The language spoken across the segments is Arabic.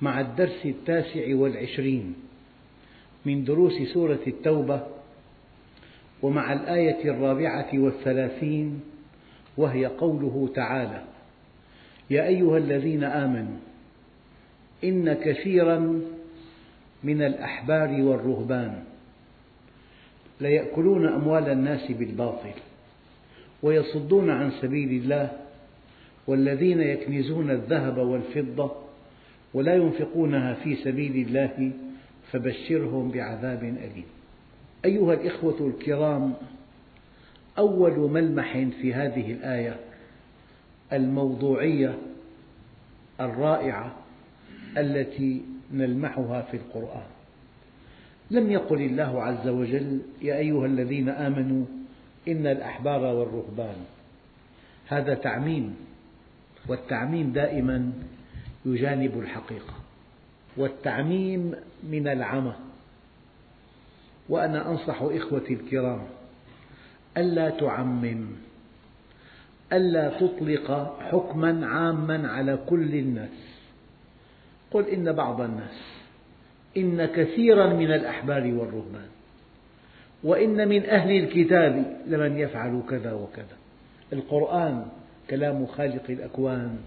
مع الدرس التاسع والعشرين من دروس سورة التوبة ومع الآية الرابعة والثلاثين وهي قوله تعالى يا أيها الذين آمنوا إن كثيرا من الأحبار والرهبان ليأكلون أموال الناس بالباطل ويصدون عن سبيل الله والذين يكنزون الذهب والفضة ولا ينفقونها في سبيل الله فبشرهم بعذاب أليم. أيها الإخوة الكرام، أول ملمح في هذه الآية الموضوعية الرائعة التي نلمحها في القرآن. لم يقل الله عز وجل: يا أيها الذين آمنوا إن الأحبار والرهبان، هذا تعميم، والتعميم دائما يجانب الحقيقة، والتعميم من العمى، وأنا أنصح إخوتي الكرام ألا تعمم، ألا تطلق حكما عاما على كل الناس، قل إن بعض الناس، إن كثيرا من الأحبار والرهبان، وإن من أهل الكتاب لمن يفعل كذا وكذا، القرآن كلام خالق الأكوان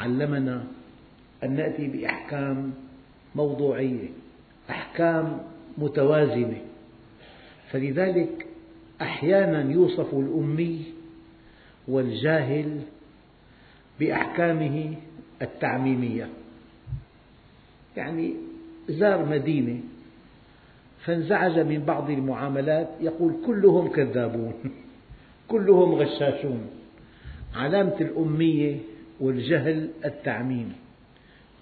علمنا أن نأتي بأحكام موضوعية أحكام متوازنة. فلذلك أحيانا يوصف الأمي والجاهل بأحكامه التعميمية. يعني زار مدينة فانزعج من بعض المعاملات يقول كلهم كذابون كلهم غشاشون. علامة الأمية والجهل التعميم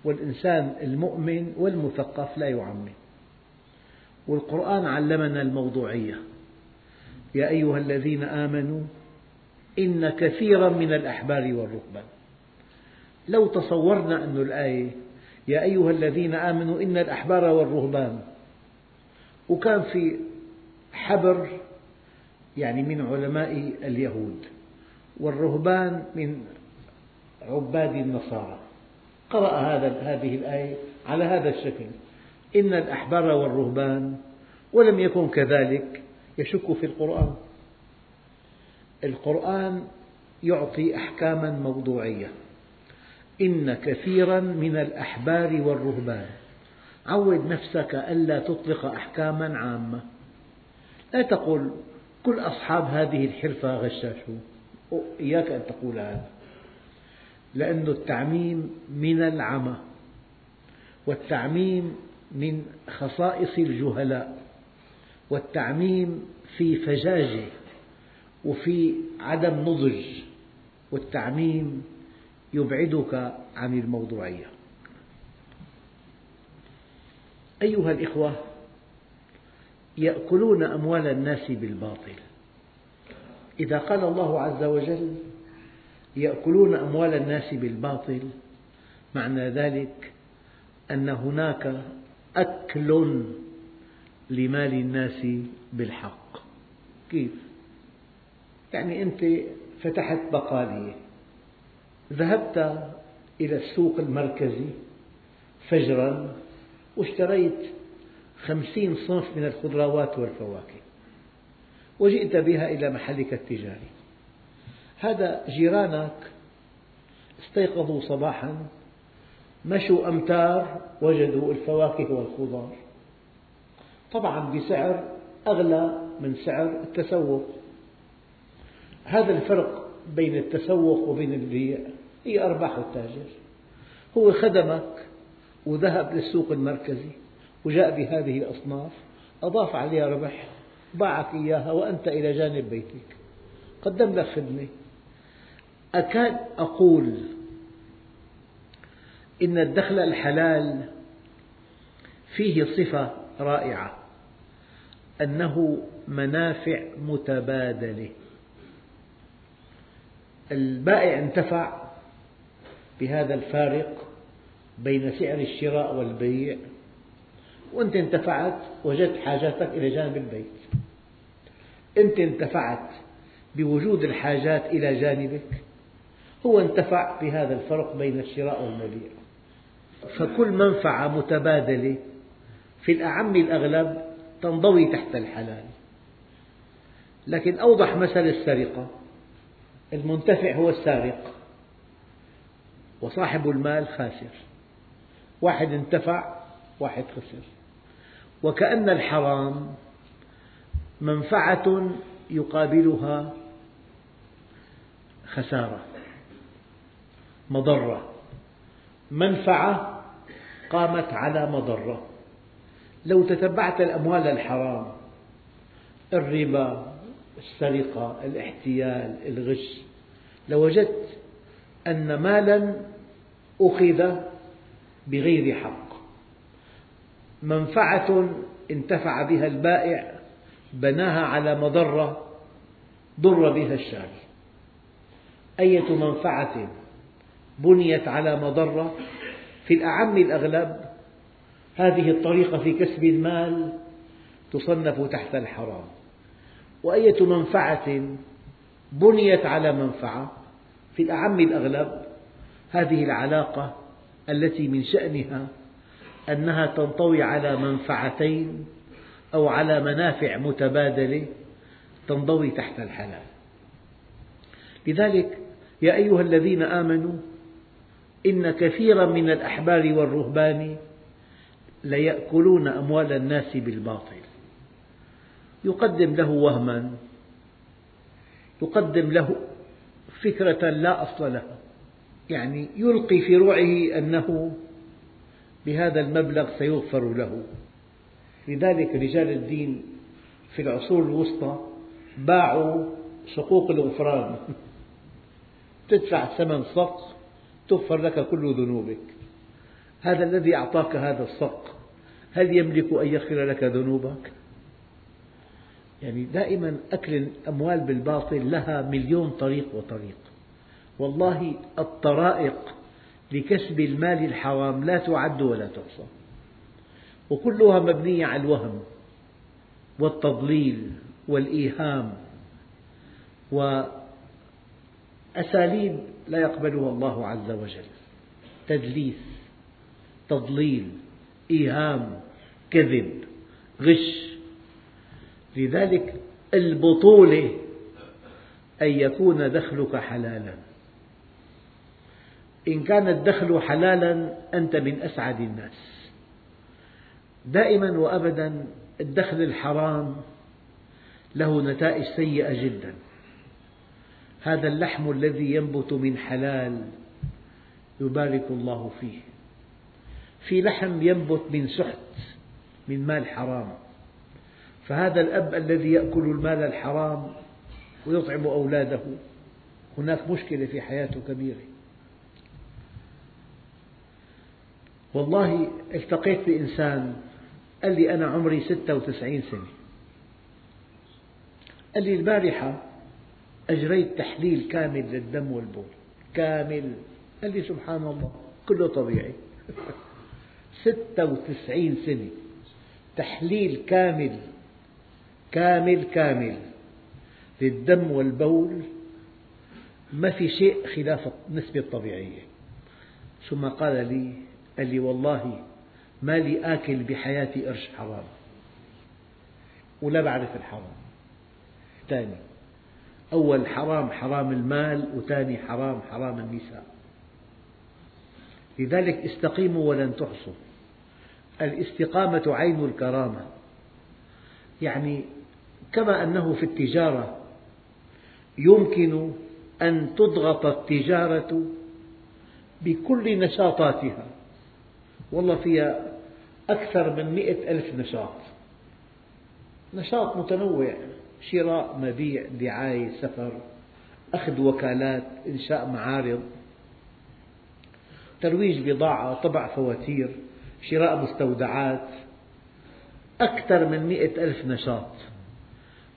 والإنسان المؤمن والمثقف لا يعمم. والقرآن علمنا الموضوعية. يا أيها الذين آمنوا إن كثيرا من الأحبار والرهبان لو تصورنا أن الآية يا أيها الذين آمنوا إن الأحبار والرهبان. وكان في حبر يعني من علماء اليهود. والرهبان من عباد النصارى. قرأ هذا هذه الآية على هذا الشكل. إن الأحبار والرهبان ولم يكن كذلك يشك في القرآن. القرآن يعطي أحكاما موضوعية. إن كثيرا من الأحبار والرهبان عود نفسك ألا تطلق أحكاما عامة. لا تقل كل أصحاب هذه الحرفة غشاشون. إياك أن تقول هذا. لأن التعميم من العمى والتعميم من خصائص الجهلاء والتعميم في فجاجة وفي عدم نضج والتعميم يبعدك عن الموضوعية. أيها الإخوة يأكلون أموال الناس بالباطل. إذا قال الله عز وجل يأكلون أموال الناس بالباطل. معنى ذلك أن هناك أكل لمال الناس بالحق. كيف؟ يعني أنت فتحت بقالية ذهبت إلى السوق المركزي فجرا واشتريت خمسين صنف من الخضروات والفواكه وجئت بها إلى محلك التجاري. هذا جيرانك استيقظوا صباحا مشوا أمتار وجدوا الفواكه والخضار. طبعا بسعر أغلى من سعر التسوق. هذا الفرق بين التسوق وبين البيع هي أرباح التاجر. هو خدمك وذهب للسوق المركزي وجاء بهذه الأصناف أضاف عليها ربح باعك إياها وأنت إلى جانب بيتك. قدم لك خدمة. أكاد أقول إن الدخل الحلال فيه صفة رائعة أنه منافع متبادلة. البائع انتفع بهذا الفارق بين سعر الشراء والبيع وأنت انتفعت وجدت حاجاتك إلى جانب البيت. أنت انتفعت بوجود الحاجات إلى جانبك. هو انتفع بهذا الفرق بين الشراء والمبيع. فكل منفعة متبادلة في الأعم الأغلب تنضوي تحت الحلال. لكن أوضح مثل السرقة. المنتفع هو السارق وصاحب المال خاسر. واحد انتفع واحد خسر. وكأن الحرام منفعة يقابلها خسارة. مضرة. منفعة قامت على مضرة. لو تتبعت الأموال الحرام الربا السرقة الاحتيال الغش لوجدت أن مالا أخذ بغير حق. منفعة انتفع بها البائع بناها على مضرة ضر بها الشاري أية منفعة؟ بنيت على مضرة في الأعم الأغلب. هذه الطريقة في كسب المال تصنف تحت الحرام. وأية منفعة بنيت على منفعة في الأعم الأغلب؟ هذه العلاقة التي من شأنها أنها تنطوي على منفعتين أو على منافع متبادلة تنضوي تحت الحلال. لذلك يا أيها الذين آمنوا إن كثيرا من الأحبار والرهبان ليأكلون أموال الناس بالباطل. يقدم له وهما. يقدم له فكرة لا أصل لها يعني يلقي في روعه أنه بهذا المبلغ سيغفر له. لذلك رجال الدين في العصور الوسطى باعوا صكوك الغفران. تدفع ثمن صك تغفر لك كل ذنوبك. هذا الذي أعطاك هذا الصك هل يملك أن يغفر لك ذنوبك؟ يعني دائما أكل الأموال بالباطل لها مليون طريق وطريق. والله الطرائق لكسب المال الحرام لا تعد ولا تحصى. وكلها مبنية على الوهم والتضليل والإيهام. وأساليب لا يقبلها الله عز وجل. تدليس تضليل إيهام كذب غش. لذلك البطولة أن يكون دخلك حلالا. إن كان الدخل حلالا أنت من أسعد الناس. دائما وأبدا الدخل الحرام له نتائج سيئة جدا. هذا اللحم الذي ينبت من حلال يبارك الله فيه. في لحم ينبت من سحت من مال حرام. فهذا الأب الذي يأكل المال الحرام ويطعم أولاده هناك مشكلة في حياته كبيرة. والله التقيت بإنسان قال لي أنا عمري ستة وتسعين سنة. قال لي البارحة أجريت تحليل كامل للدم والبول. كامل. قال لي سبحان الله كله طبيعي. ستة وتسعين سنة. تحليل كامل. كامل كامل. للدم والبول. ما في شيء خلاف النسبة الطبيعية. ثم قال لي قال لي والله ما لي آكل بحياتي قرش حرام. ولا بعرف الحرام. ثاني أول حرام حرام المال وثاني حرام حرام النساء. لذلك استقيموا ولن تحصوا. الاستقامة عين الكرامة. يعني كما أنه في التجارة يمكن أن تضغط التجارة بكل نشاطاتها. والله فيها أكثر من مئة ألف نشاط. نشاط متنوع. شراء مبيع دعاية سفر أخذ وكالات إنشاء معارض ترويج بضاعة طبع فواتير شراء مستودعات أكثر من مئة ألف نشاط.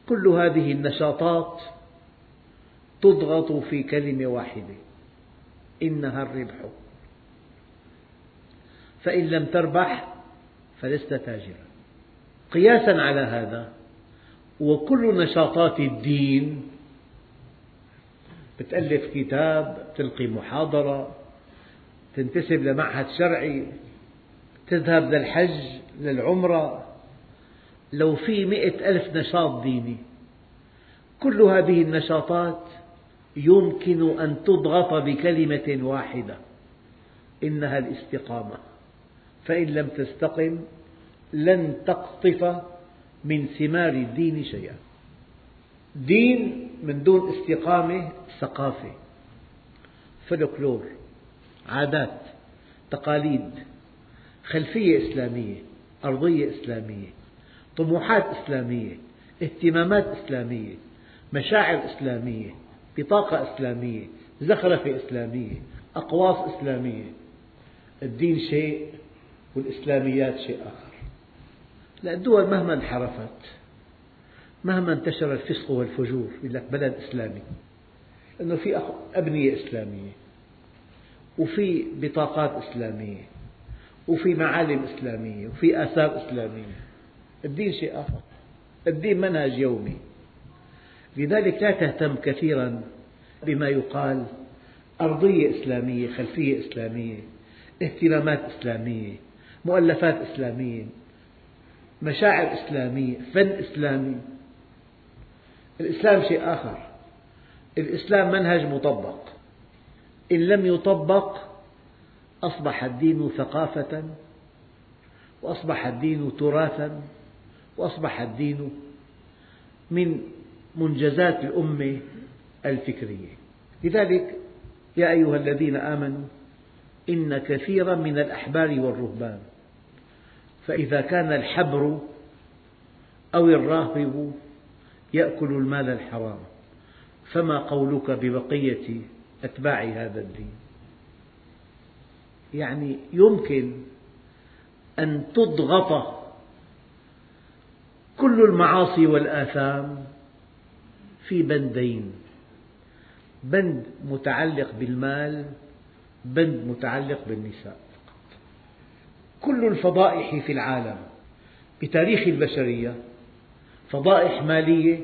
كل هذه النشاطات تضغط في كلمة واحدة إنها الربح. فإن لم تربح فلست تاجرا. قياسا على هذا وكل نشاطات الدين بتألف كتاب تلقي محاضرة تنتسب لمعهد شرعي تذهب للحج للعمرة. لو في مئة ألف نشاط ديني كل هذه النشاطات يمكن أن تضغط بكلمة واحدة إنها الاستقامة. فإن لم تستقم لن تقطف من ثمار الدين شيئا. دين من دون استقامة ثقافة. فلكلور عادات تقاليد خلفية إسلامية أرضية إسلامية طموحات إسلامية اهتمامات إسلامية مشاعر إسلامية بطاقة إسلامية زخرفة إسلامية أقواس إسلامية. الدين شيء والإسلاميات شيء آخر. الدول مهما انحرفت مهما انتشر الفسق والفجور يقول لك بلد إسلامي لأنه في أبنية إسلامية وفي بطاقات إسلامية وفي معالم إسلامية وفي آثار إسلامية. الدين شيء آخر. الدين منهج يومي. لذلك لا تهتم كثيرا بما يقال أرضية إسلامية خلفية إسلامية اهتمامات إسلامية مؤلفات إسلامية. مشاعر إسلامية فن إسلامي. الإسلام شيء آخر. الإسلام منهج مطبق. إن لم يطبق أصبح الدين ثقافة وأصبح الدين تراثا وأصبح الدين من منجزات الأمة الفكرية. لذلك يا أيها الذين آمنوا إن كثيرا من الأحبار والرهبان فإذا كان الحبر أو الراهب يأكل المال الحرام فما قولك ببقية أتباع هذا الدين؟ يعني يمكن أن تضغط كل المعاصي والآثام في بندين بند متعلق بالمال بند متعلق بالنساء. كل الفضائح في العالم بتاريخ البشرية فضائح مالية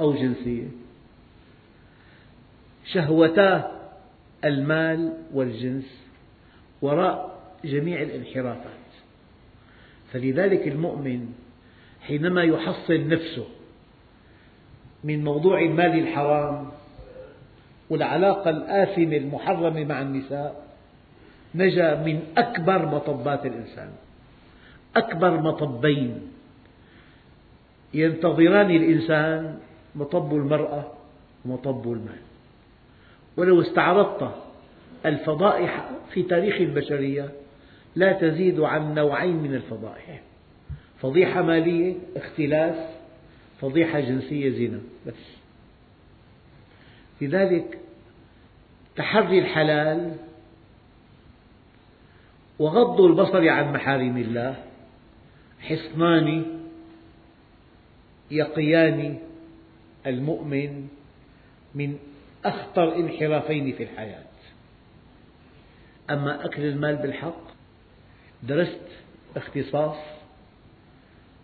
أو جنسية. شهوتا المال والجنس وراء جميع الانحرافات. فلذلك المؤمن حينما يحصن نفسه من موضوع المال الحرام والعلاقة الآثمة المحرمة مع النساء نجا من أكبر مطبات الإنسان. أكبر مطبين. ينتظران الإنسان مطب المرأة ومطب المال. ولو استعرضت الفضائح في تاريخ البشرية لا تزيد عن نوعين من الفضائح. فضيحة مالية اختلاس. فضيحة جنسية زنا. بس. لذلك تحري الحلال وغض البصر عن محارم الله. حصنان يقيان المؤمن من أخطر انحرافين في الحياة. أما أكل المال بالحق درست اختصاص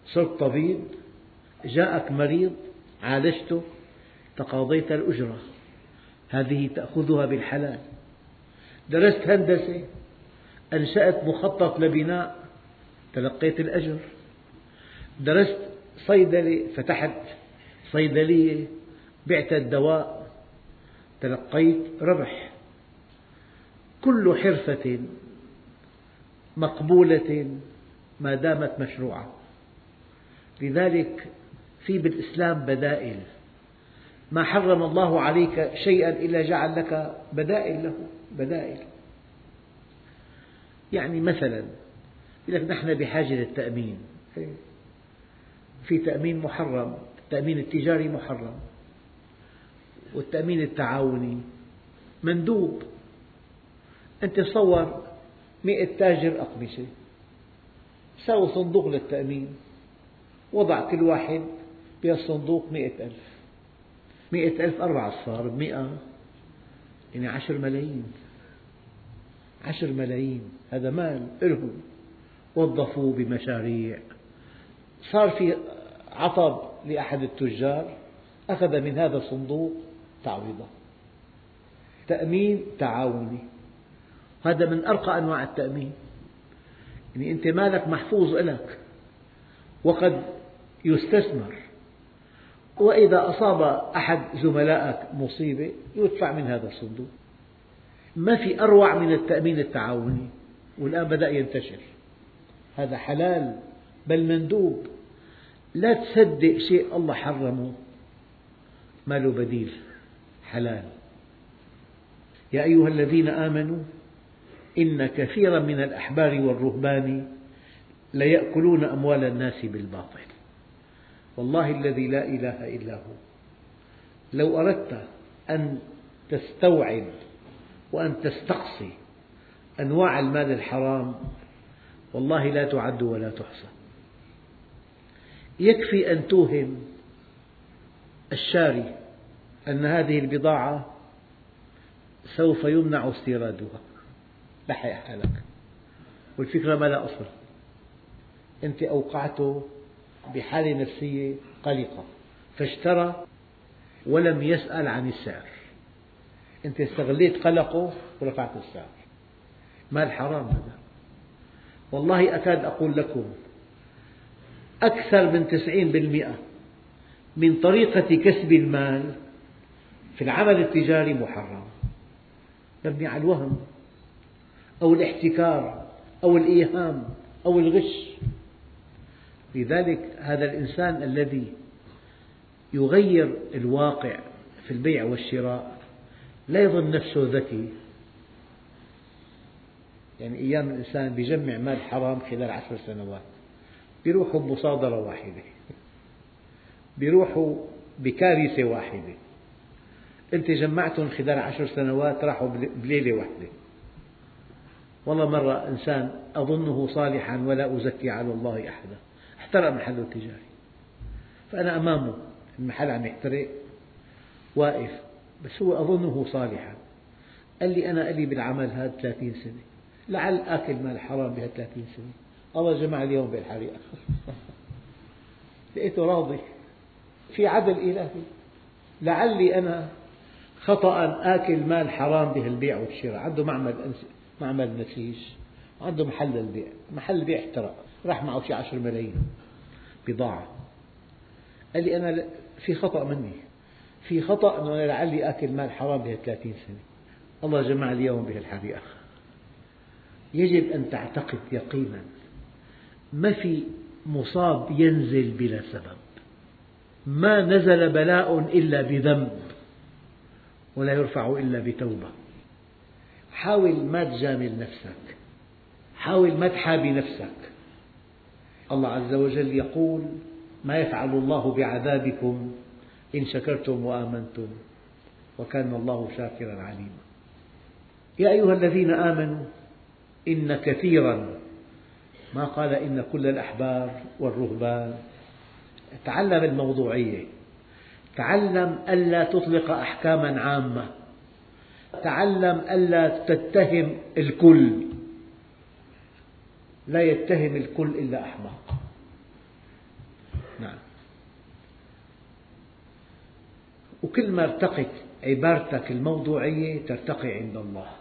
صرت طبيب جاءك مريض عالجته تقاضيت الأجرة هذه تأخذها بالحلال. درست هندسة أنشأت مخطط لبناء تلقيت الأجر. درست صيدلة فتحت صيدلية بعت الدواء تلقيت ربح. كل حرفة مقبولة ما دامت مشروعة. لذلك في بالإسلام بدائل. ما حرم الله عليك شيئا إلا جعل لك بدائل له بدائل. يعني مثلا يقول لك نحن بحاجة للتأمين. في تأمين محرم التأمين التجاري محرم والتأمين التعاوني مندوب. أنت تصور مئة تاجر أقمشة سووا صندوق للتأمين وضع كل واحد بهالصندوق مئة ألف. مئة ألف أربع أصفار بمئة يعني عشر ملايين. عشر ملايين. هذا مال لهم وظفوه بمشاريع. صار في عطب لأحد التجار أخذ من هذا الصندوق تعويضة. تأمين تعاوني. هذا من أرقى أنواع التأمين. يعني أنت مالك محفوظ لك وقد يستثمر. وإذا أصاب أحد زملائك مصيبة يدفع من هذا الصندوق. ما في أروع من التأمين التعاوني. والآن بدأ ينتشر. هذا حلال بل مندوب. لا تصدق شيء الله حرمه. ما له بديل؟ حلال. يا أيها الذين آمنوا إن كثيرا من الأحبار والرهبان ليأكلون أموال الناس بالباطل. والله الذي لا إله إلا هو. لو أردت أن تستوعب وأن تستقصي أنواع المال الحرام والله لا تعد ولا تحصى. يكفي أن توهم الشاري أن هذه البضاعة سوف يمنع استيرادها. لحق حالك. والفكرة ما لها أصل. أنت أوقعته بحالة نفسية قلقة فاشترى ولم يسأل عن السعر. أنت استغليت قلقه ورفعت السعر. مال حرام هذا؟ والله أكاد أقول لكم أكثر من تسعين بالمئة من طريقة كسب المال في العمل التجاري محرم. مبني على الوهم أو الاحتكار أو الإيهام أو الغش. لذلك هذا الإنسان الذي يغير الواقع في البيع والشراء لا يظن نفسه ذكي. يعني أيام الإنسان بيجمع مال حرام خلال عشر سنوات. بيروحوا بمصادرة واحدة. بيروحوا بكارثة واحدة. أنت جمعتهم خلال عشر سنوات راحوا بليلة واحدة. والله مرة إنسان أظنه صالحا ولا أزكي على الله أحدا. احترق محله التجاري. فأنا أمامه. المحل عم يحترق. واقف. بس هو أظنه صالحا. قال لي أنا لي بالعمل هذا ثلاثين سنة. لعل آكل مال حرام بها ثلاثين سنة الله جمع اليوم بالحريقة لقيته راضي. في عدل إلهي. لعلي أنا خطأ آكل مال حرام بهالبيع والشراء. عنده معمل معمل نسيج وعنده محل البيع. محل البيع احترق راح معه شي عشر ملايين. بضاعة. قال لي أنا في خطأ مني. في خطأ أنه لعلي آكل مال حرام بها ثلاثين سنة الله جمع اليوم بهالحريقة يجب أن تعتقد يقينا ما في مصاب ينزل بلا سبب. ما نزل بلاء إلا بذنب ولا يرفع إلا بتوبة. حاول ما تجامل نفسك. حاول ما تحابي نفسك. الله عز وجل يقول ما يفعل الله بعذابكم إن شكرتم وآمنتم وكان الله شاكرا عليما. يا أيها الذين آمنوا إن كثيرا ما قال إن كل الأحبار والرهبان. تعلم الموضوعية. تعلم ألا تطلق أحكاما عامة. تعلم ألا تتهم الكل. لا يتهم الكل إلا أحمق. نعم. وكل ما ارتقت عبارتك الموضوعية ترتقي عند الله.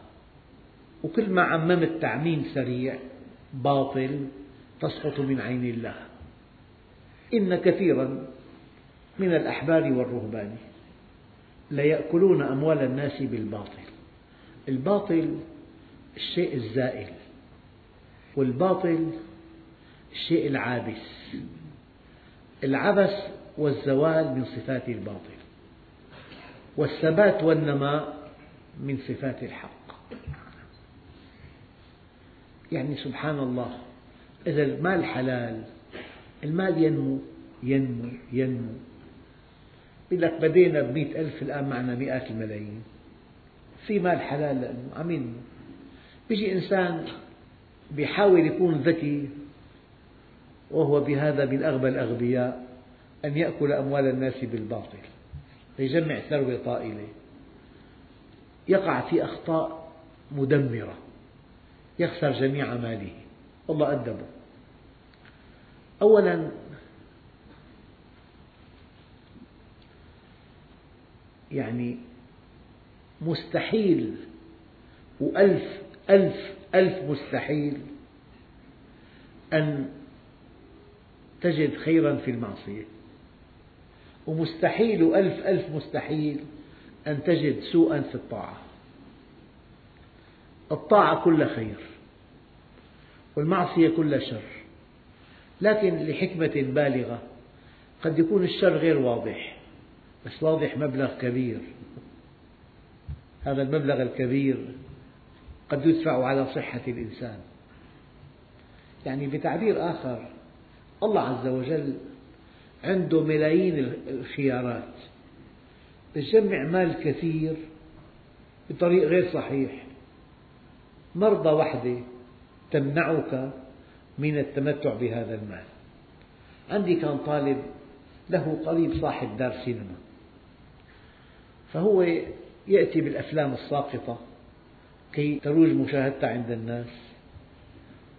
وكل ما عممت تعميم سريع باطل تسقط من عين الله. إن كثيرا من الأحبار والرهبان ليأكلون أموال الناس بالباطل. الباطل الشيء الزائل والباطل الشيء العابس. العبس والزوال من صفات الباطل والثبات والنماء من صفات الحق. يعني سبحان الله إذا المال حلال المال ينمو ينمو ينمو. يقول لك بدينا بمئة ألف الآن معنا مئات الملايين. في مال حلال لأنه عم ينمو بيجي إنسان بيحاول يكون ذكي وهو بهذا من أغبى الأغبياء أن يأكل أموال الناس بالباطل. فيجمع ثروة طائلة. يقع في أخطاء مدمرة. يخسر جميع ماله. الله أدبه. أولا يعني مستحيل وألف ألف ألف مستحيل أن تجد خيرا في المعصية. ومستحيل ألف ألف مستحيل أن تجد سوءا في الطاعة. الطاعة كلها خير والمعصية كلها شر. لكن لحكمة بالغة قد يكون الشر غير واضح بس واضح مبلغ كبير. هذا المبلغ الكبير قد يدفع على صحة الإنسان. يعني بتعبير آخر الله عز وجل عنده ملايين الخيارات. تجمع مال كثير بطريق غير صحيح. مرضى وحدة تمنعك من التمتع بهذا المال. عندي كان طالب له قريب صاحب دار سينما. فهو يأتي بالأفلام الساقطة كي تروج مشاهدتها عند الناس.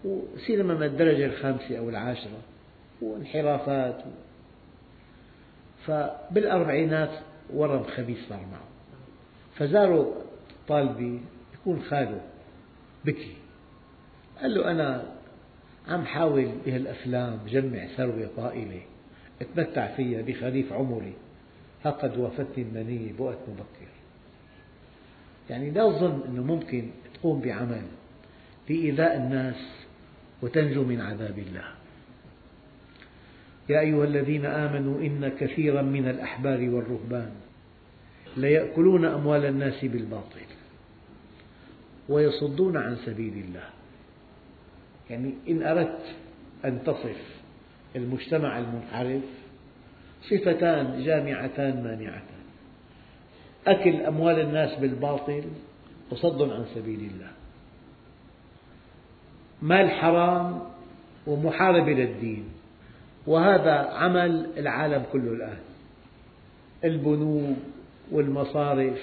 وسينما من الدرجة الخامسة أو العاشرة. وانحرافات. فبالأربعينات ورم خبيث صار معه. فزاره طالبي يكون خاله. بكي. قال له أنا عم حاول بهالأفلام جمع ثروة طائلة اتمتع فيها بخريف عمري. ها قد وافتني المنية بوقت مبكر. يعني لا تظن أنه ممكن تقوم بعمل لإيذاء الناس وتنجو من عذاب الله. يا أيها الذين آمنوا إن كثيرا من الأحبار والرهبان ليأكلون أموال الناس بالباطل. ويصدون عن سبيل الله. يعني إن أردت أن تصف المجتمع المنحرف صفتان جامعتان مانعتان. أكل أموال الناس بالباطل وصد عن سبيل الله. مال حرام ومحاربة للدين وهذا عمل العالم كله الآن. البنوك والمصارف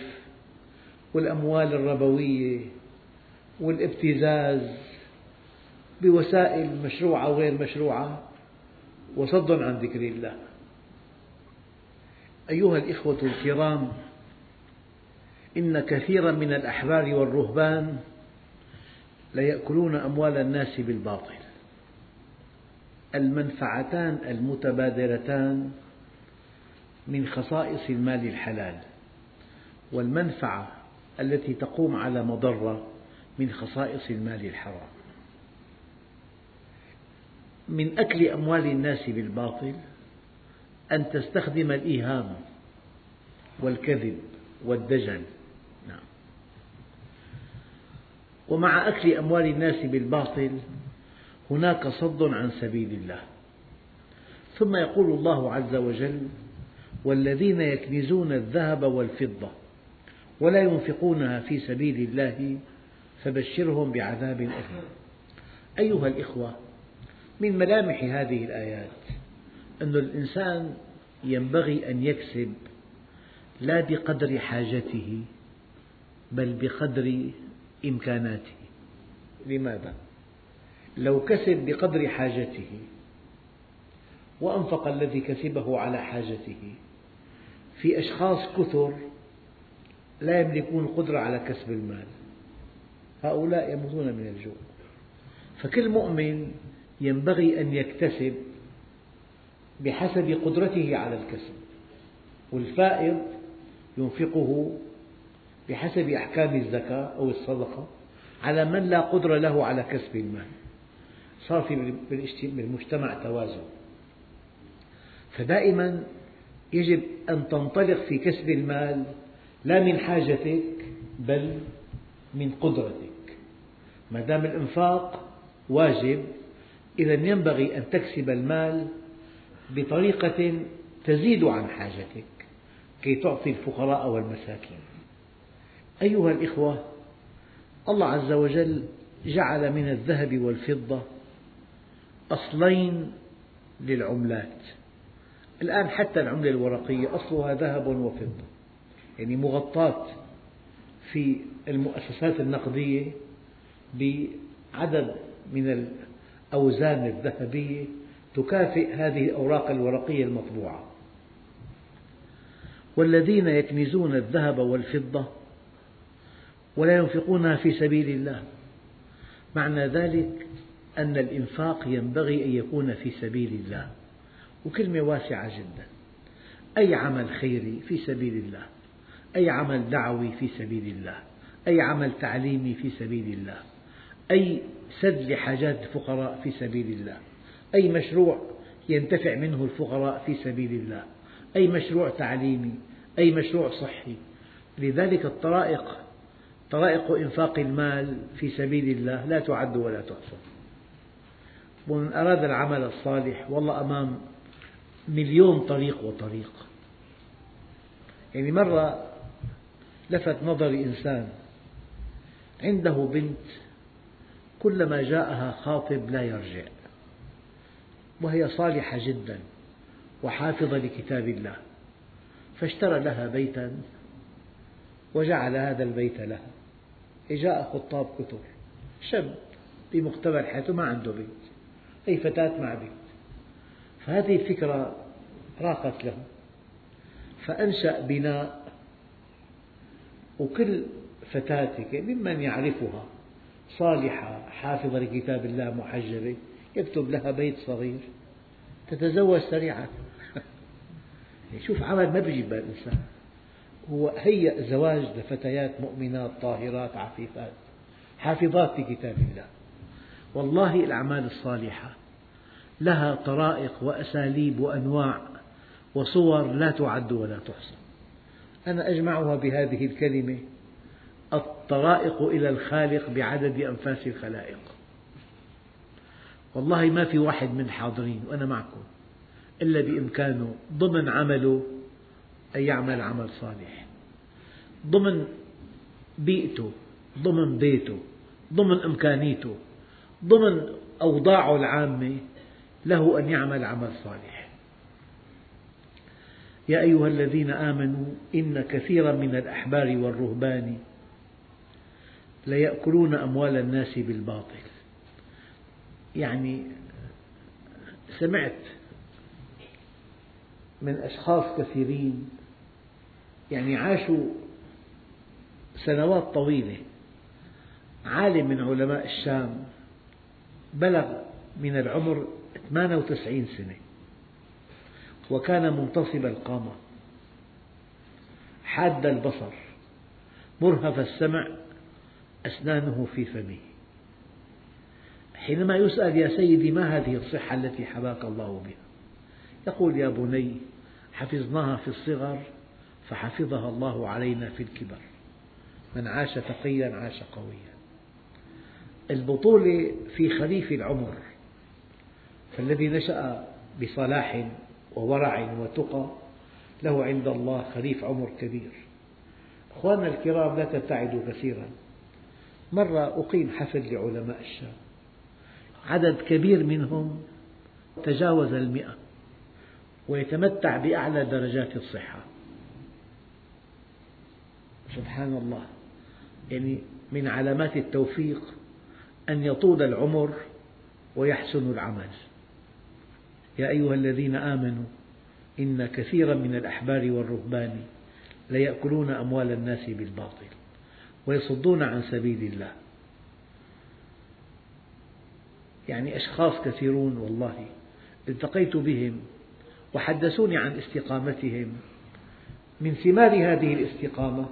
والأموال الربوية والابتزاز بوسائل مشروعة وغير مشروعة وصد عن ذكر الله. أيها الإخوة الكرام إن كثيرا من الأحبار والرهبان ليأكلون أموال الناس بالباطل. المنفعتان المتبادرتان من خصائص المال الحلال والمنفعة التي تقوم على مضرة من خصائص المال الحرام. من أكل أموال الناس بالباطل أن تستخدم الإيهام والكذب والدجل. نعم. ومع أكل أموال الناس بالباطل هناك صد عن سبيل الله. ثم يقول الله عز وجل والذين يكنزون الذهب والفضة ولا ينفقونها في سبيل الله فبشرهم بعذاب أليم. أيها الإخوة من ملامح هذه الآيات أن الإنسان ينبغي أن يكسب لا بقدر حاجته بل بقدر إمكاناته. لماذا؟ لو كسب بقدر حاجته وأنفق الذي كسبه على حاجته في أشخاص كثر لا يملكون القدرة على كسب المال. هؤلاء يموتون من الجوع. فكل مؤمن ينبغي أن يكتسب بحسب قدرته على الكسب والفائض ينفقه بحسب أحكام الزكاة أو الصدقة على من لا قدرة له على كسب المال. صار في بالمجتمع توازن. فدائما يجب أن تنطلق في كسب المال لا من حاجتك بل من قدرتك. ما دام الإنفاق واجب إذا ينبغي أن تكسب المال بطريقة تزيد عن حاجتك كي تعطي الفقراء والمساكين. أيها الإخوة الله عز وجل جعل من الذهب والفضة أصلين للعملات. الآن حتى العملة الورقية أصلها ذهب وفضة يعني مغطاة في المؤسسات النقدية بعدد من الأوزان الذهبية تكافئ هذه الأوراق الورقية المطبوعة. والذين يكنزون الذهب والفضة ولا ينفقونها في سبيل الله. معنى ذلك أن الإنفاق ينبغي أن يكون في سبيل الله. وكلمة واسعة جدا. أي عمل خيري في سبيل الله. أي عمل دعوي في سبيل الله. أي عمل تعليمي في سبيل الله. أي سد لحاجات الفقراء في سبيل الله. أي مشروع ينتفع منه الفقراء في سبيل الله. أي مشروع تعليمي. أي مشروع صحي. لذلك الطرائق طرائق إنفاق المال في سبيل الله لا تعد ولا تحصى. ومن أراد العمل الصالح والله أمام مليون طريق وطريق. يعني مرة لفت نظري إنسان. عنده بنت كلما جاءها خاطب لا يرجع. وهي صالحة جدا وحافظة لكتاب الله. فاشترى لها بيتا وجعل هذا البيت لها. جاء خطاب كثر شاب بمقتبل حياته ما عنده بيت أي فتاة مع بيت. فهذه الفكرة راقت له فأنشأ بناء وكل فتاة ممن يعرفها صالحة حافظة لكتاب الله محجبة يكتب لها بيت صغير تتزوج سريعا. شوف عمل ما بيجي الإنسان. هو هيأ زواج لفتيات مؤمنات طاهرات عفيفات حافظات لكتاب الله. والله الأعمال الصالحة لها طرائق وأساليب وأنواع وصور لا تعد ولا تحصى. أنا أجمعها بهذه الكلمة. الطرائق إلى الخالق بعدد أنفاس الخلائق. والله ما في واحد من الحاضرين وأنا معكم إلا بإمكانه ضمن عمله أن يعمل عمل صالح. ضمن بيئته ضمن بيته ضمن إمكانيته ضمن أوضاعه العامة له أن يعمل عمل صالح. يا أيها الذين آمنوا إن كثيرا من الأحبار والرهبان ليأكلون أموال الناس بالباطل. يعني سمعت من أشخاص كثيرين يعني عاشوا سنوات طويلة. عالم من علماء الشام بلغ من العمر 98 سنة وكان منتصب القامة. حاد البصر مرهف السمع أسنانه في فمه. حينما يسأل يا سيدي ما هذه الصحة التي حباك الله بها؟ يقول يا بني حفظناها في الصغر فحفظها الله علينا في الكبر. من عاش تقيا عاش قويا. البطولة في خريف العمر. فالذي نشأ بصلاح وورع وتقى له عند الله خريف عمر كبير. أخواننا الكرام لا تبتعدوا كثيرا. مرة أقيم حفل لعلماء الشام. عدد كبير منهم تجاوز المئة ويتمتع بأعلى درجات الصحة. سبحان الله. يعني من علامات التوفيق أن يطول العمر ويحسن العمل. يا أيها الذين آمنوا إن كثيرا من الأحبار والرهبان ليأكلون أموال الناس بالباطل. ويصدون عن سبيل الله. يعني أشخاص كثيرون والله التقيت بهم وحدثوني عن استقامتهم. من ثمار هذه الاستقامة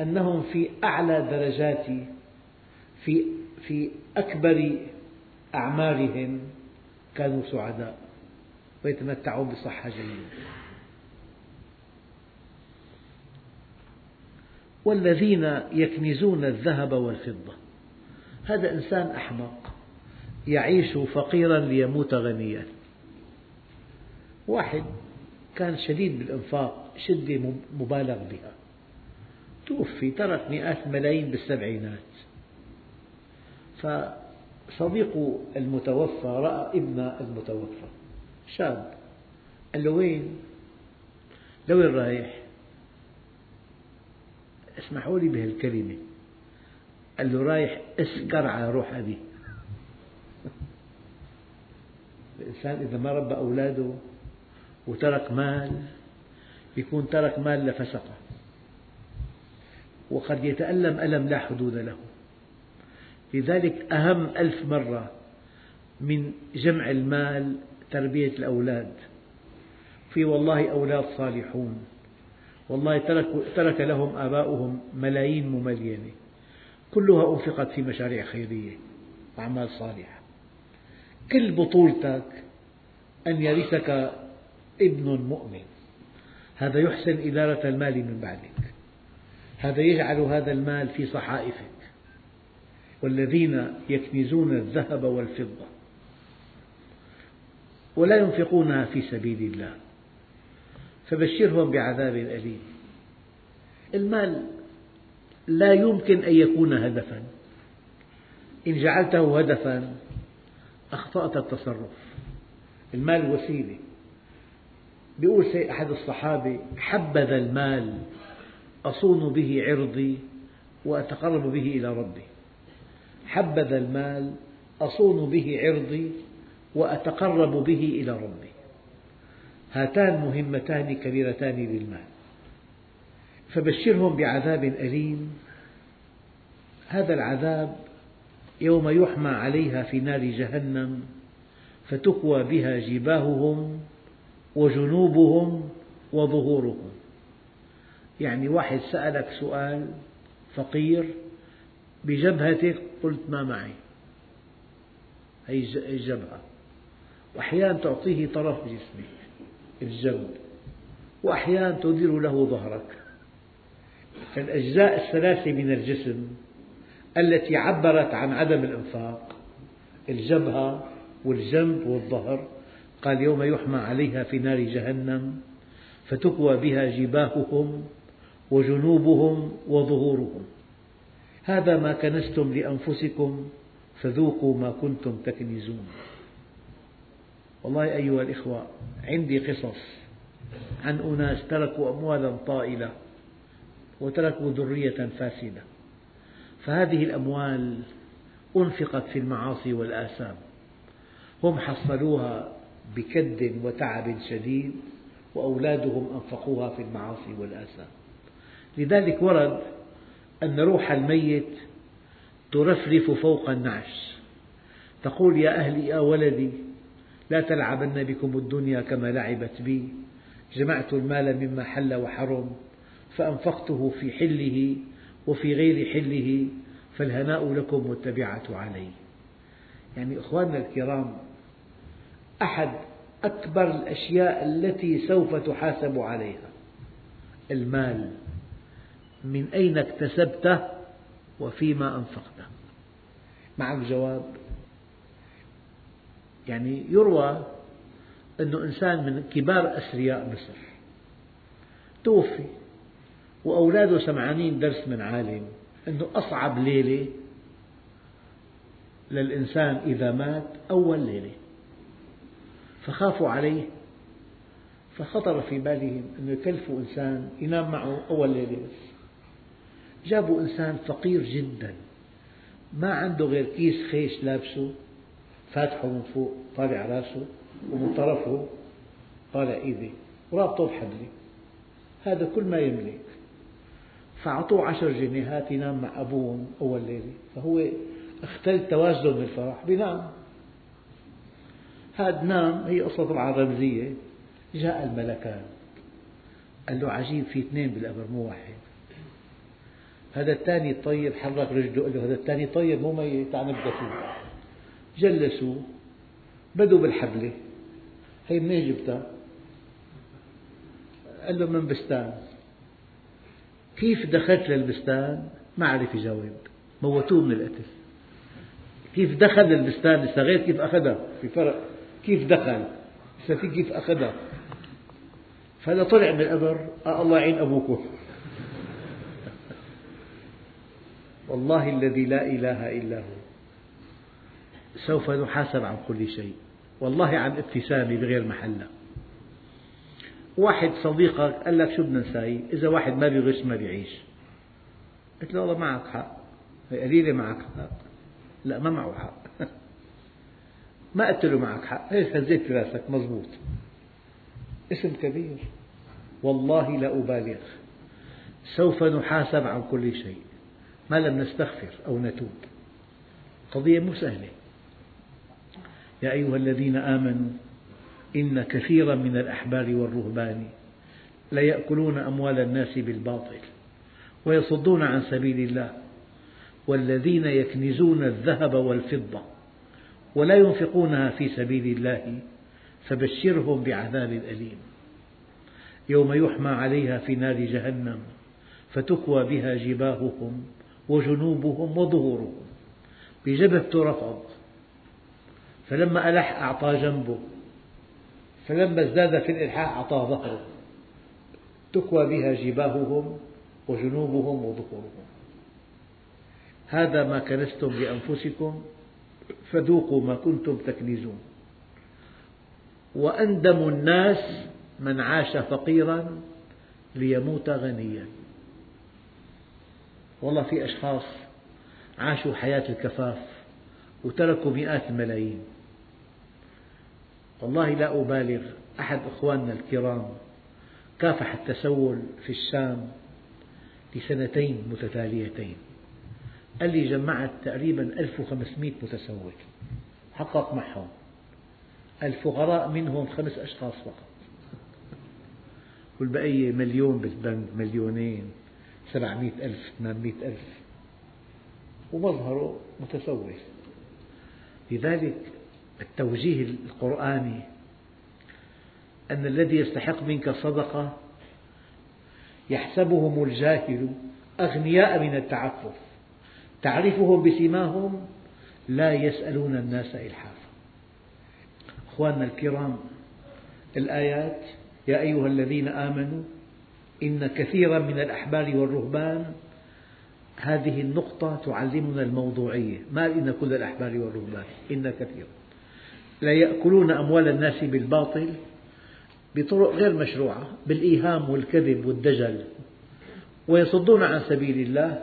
أنهم في أعلى درجات في في أكبر أعمارهم كانوا سعداء ويتمتعون بصحة جيدة. والذين يكنزون الذهب والفضة. هذا إنسان أحمق يعيش فقيرا ليموت غنيا. واحد كان شديد بالإنفاق شدة مبالغ بها. توفي ترك مئات الملايين بالسبعينات. فصديق المتوفى رأى ابن المتوفى شاب. قال له وين؟ لوين رايح؟ اسمحوا لي بهالكلمة. قال له رايح اسكر على روح أبي. الإنسان إذا ما ربى أولاده وترك مال يكون ترك مال لفسقه. وقد يتألم ألم لا حدود له. لذلك أهم ألف مرة من جمع المال تربية الأولاد. في والله أولاد صالحون. والله ترك, لهم آباؤهم ملايين مملينة. كلها أنفقت في مشاريع خيرية وأعمال صالحة. كل بطولتك أن يرثك ابن مؤمن. هذا يحسن إدارة المال من بعدك. هذا يجعل هذا المال في صحائفك. والذين يكنزون الذهب والفضة ولا ينفقونها في سبيل الله. فبشرهم بعذاب أليم. المال لا يمكن أن يكون هدفا. إن جعلته هدفا أخطأت التصرف. المال وسيلة. يقول أحد الصحابة حبذا المال أصون به عرضي وأتقرب به إلى ربي. حبذا المال أصون به عرضي وأتقرب به إلى ربي. هاتان مهمتان كبيرتان للمال. فبشرهم بعذاب أليم. هذا العذاب يوم يحمى عليها في نار جهنم فتكوى بها جباههم وجنوبهم وظهورهم. يعني واحد سألك سؤال فقير بجبهتك قلت ما معي. هي الجبهة وأحيانا تعطيه طرف جسمك. الجنب وأحيانا تدير له ظهرك. فالأجزاء الثلاثة من الجسم التي عبرت عن عدم الإنفاق الجبهة والجنب والظهر قال يوم يحمى عليها في نار جهنم فتكوى بها جباههم وجنوبهم وظهورهم. هذا ما كنزتم لأنفسكم فذوقوا ما كنتم تكنزون. والله أيها الإخوة عندي قصص عن أناس تركوا أموالا طائلة وتركوا ذرية فاسدة. فهذه الأموال أنفقت في المعاصي والآثام. هم حصلوها بكد وتعب شديد وأولادهم أنفقوها في المعاصي والآثام. لذلك ورد أن روح الميت ترفرف فوق النعش. تقول يا أهلي يا ولدي لا تلعبن بكم الدنيا كما لعبت بي. جمعت المال مما حل وحرم فأنفقته في حله وفي غير حله فالهناء لكم والتبعة علي. يعني إخواننا الكرام أحد أكبر الأشياء التي سوف تحاسب عليها المال. من أين اكتسبته وفيما أنفقته؟ معك جواب. يعني يروى أن إنسان من كبار أثرياء مصر. توفي وأولاده سمعانين درس من عالم. أنه أصعب ليلة للإنسان إذا مات أول ليلة. فخافوا عليه فخطر في بالهم أن يكلفوا إنسان ينام معه أول ليلة بس. جابوا إنسان فقير جدا ما عنده غير كيس خيش لابسه. فاتحه من فوق طالع راسه ومن طرفه طالع إيدي ورابطه بحبلة هذا كل ما يملك. فأعطوه عشر جنيهات ينام مع أبوه أول ليلة فهو اختل توازن من الفرح بينام هذا نام هي قصة طبعا رمزية. جاء الملكان. قال له عجيب في اثنين بالقبر مو واحد. هذا الثاني الطيب حرك رجله قال له هذا الثاني طيب مو ميت تعال نبدأ فيه. جلسوا بدوا بالحبلة. هي منين جبتها؟ قال له من بستان. كيف دخلت للبستان؟ ما عرف يجاوب. موتوه من القتل. كيف دخل للبستان؟ لسه غير كيف أخذها؟ في فرق. كيف دخل؟ لسه في كيف أخذها؟ فهذا طلع من القبر. آه الله يعين أبوكم. والله الذي لا إله إلا هو. سوف نحاسب عن كل شيء. والله عن ابتسامة بغير محلها واحد صديقك قال لك شو بدنا نساوي؟ إذا واحد ما بيغش ما بيعيش. قلت له والله معك حق. قليلة معك حق. لا ما معه حق. ما قلت له معك حق. هيك هزيت راسك مضبوط اسم كبير. والله لا أبالغ. سوف نحاسب عن كل شيء. ما لم نستغفر أو نتوب. قضية مو سهلة. يا أيها الذين آمنوا إن كثيرا من الأحبار والرهبان ليأكلون أموال الناس بالباطل ويصدون عن سبيل الله والذين يكنزون الذهب والفضة ولا ينفقونها في سبيل الله فبشرهم بعذاب أليم. يوم يحمى عليها في نار جهنم فتكوى بها جباههم وجنوبهم وظهورهم. بجبهته رفض فلما ألح أعطى جنبه فلما ازداد في الإلحاح أعطى ظهره تكوى بها جباههم وجنوبهم وظهورهم. هذا ما كنستم لأنفسكم فذوقوا ما كنتم تكنزون وأندم الناس من عاش فقيرا ليموت غنيا. والله في أشخاص عاشوا حياة الكفاف وتركوا مئات الملايين. والله لا أبالغ أحد أخواننا الكرام كافح التسول في الشام لسنتين متتاليتين. قال لي جمعت تقريبا 1500 متسول. حقق معهم. الفقراء منهم خمس أشخاص فقط. والبقية مليون بالبنك مليونين سبعمئة ألف ثمانمئة ألف. ومظهره متسول. لذلك التوجيه القرآني أن الذي يستحق منك الصدقة يحسبهم الجاهل أغنياء من التعفف تعرفهم بسيماهم لا يسألون الناس إلحافا. أخواننا الكرام الآيات يا أيها الذين آمنوا إن كثيرا من الأحبار والرهبان هذه النقطة تعلمنا الموضوعية. ما إن كل الأحبار والرهبان؟ إن كثيرا. لا يأكلون أموال الناس بالباطل بطرق غير مشروعة بالإيهام والكذب والدجل ويصدون عن سبيل الله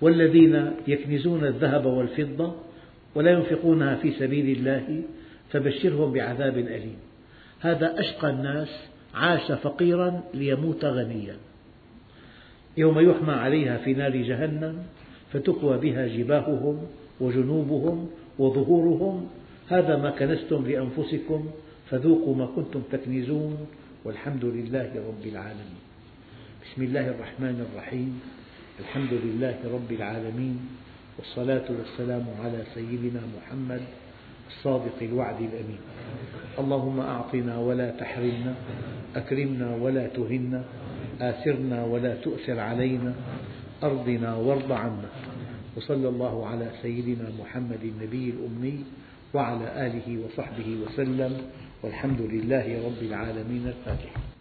والذين يكنزون الذهب والفضة ولا ينفقونها في سبيل الله فبشرهم بعذاب أليم. هذا أشقى الناس عاش فقيرا ليموت غنيا. يوم يحمى عليها في نار جهنم فتكوى بها جباههم وجنوبهم وظهورهم هذا ما كنزتم لأنفسكم فذوقوا ما كنتم تكنزون والحمد لله رب العالمين. بسم الله الرحمن الرحيم. الحمد لله رب العالمين والصلاة والسلام على سيدنا محمد الصادق الوعد الأمين. اللهم أعطنا ولا تحرمنا أكرمنا ولا تهنا آثرنا ولا تؤثر علينا أرضنا وارض عنا. وصلى الله على سيدنا محمد النبي الأمي وعلى آله وصحبه وسلم والحمد لله رب العالمين الفاتحة